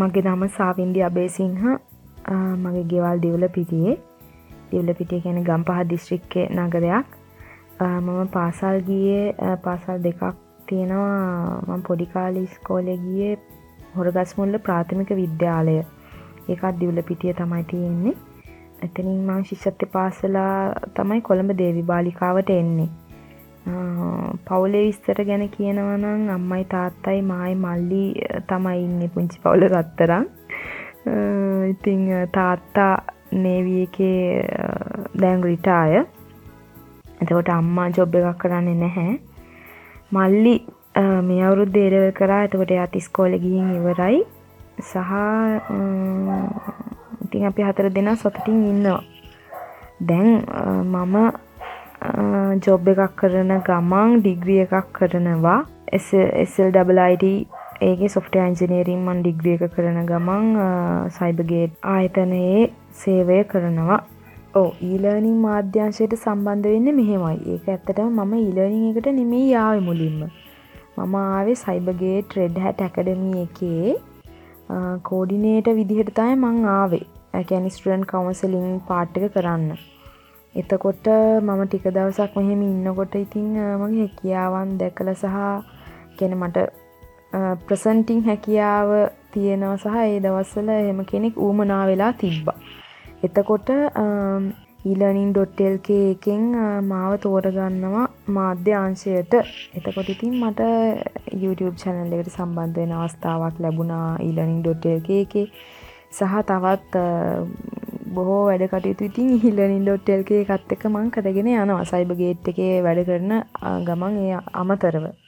මගේ නම සාවින්ඩි අබේසිංහ. මගේ ගෙවල් දිවලපිටියේ දිවලපිටිය ගැන ගම්පහ දිස්ත්‍රික්කය නගරයක්. මම පාසල් ගියේ පාසල් දෙකක් තියෙනවා. මං පොඩිකාලි ස්කෝලෙ ගියේ හොරගස්මුල්ල ප්‍රාථමික විද්‍යාලය. ඒකත් දිවලපිටිය තමයි තියෙන්නේ. එතනින් මං ශිෂ්‍යත්‍ය පාසලා තමයි කොළඹ දේවි බාලිකාවට එන්නේ. පවුලේ විස්තර ගැන කියනවනං අම්මයි තාත්තයි මායි මල්ලි තමයි ඉන්න පුංචි පවුල රත්තරං ඉතිං තාත්තා නේවී එකේ දැන් රිටාය එතකොට අම්මා ජොබ් එකක් කරන්නේ නැහැ මල්ලි මේ අවුරුද්ද ඒලෙවල් කරා එතකොට එයාත් ඉස්කෝලෙ ගිහින් ඉවරයි සහ ඉතින් අපි හතර දෙනා සතුටින් ඉන්නවා දැන් මම ජොබ් එකක් කරන ගමන් ඩිග්‍රිය එකක් කරනවා. SLIT ඒගේ සොෆ්ටය ඉන්ජිනේරීම් මන් ඩිග්‍රිය එක කරන ගමන් සයිබගේට් ආයතනයේ සේවය කරනවා. ඕ ඊලර්නිං මාධ්‍යංශයට සම්බන්ධ වෙන්න මෙහෙමයි. ඒක ඇත්තටම මම ඊලර්නිං එකට නෙමේ යාව මුලින්ම. මම ආවේ සයිබගේ ට්‍රෙඩ් හැට ඇකඩමිය එකේ. කෝඩිනේට විදිහට තයි මං ආවේ. ඇකැනිස්ටරන් කවන්සලින් පාට්ටක කරන්න. එතකොට මම ටික දවසක් මෙහෙම ඉන්නකොට ඉතිං මගේ හැකියාවන් දැකල සහ ගැන මට ප්‍රසන්ටිං හැකියාව තියෙනව සහ ඒ දවස්සල එහෙම කෙනෙක් ඌමනා වෙලා තිබ්බා. එතකොට ඊලනින්.ටල්ක එකෙන් මාව තෝරගන්නවා මාධ්‍ය අංශයට එතකොට ඉතින් මට YouTube චැනල් එකට සම්බන්ධ වෙන අවස්ථාවක් ලැබුණා ඊලනින්.ටල්ක එක සහ තවත් බොහෝ වැඩ කටයුතු ඉතින් හිල්ලනින් ඩොට්ටල්ගේ එකත් එක මං කරගෙන යනවා. සයිබ ගේට් එකේ වැඩ කරන ගමන් එය අමතරව.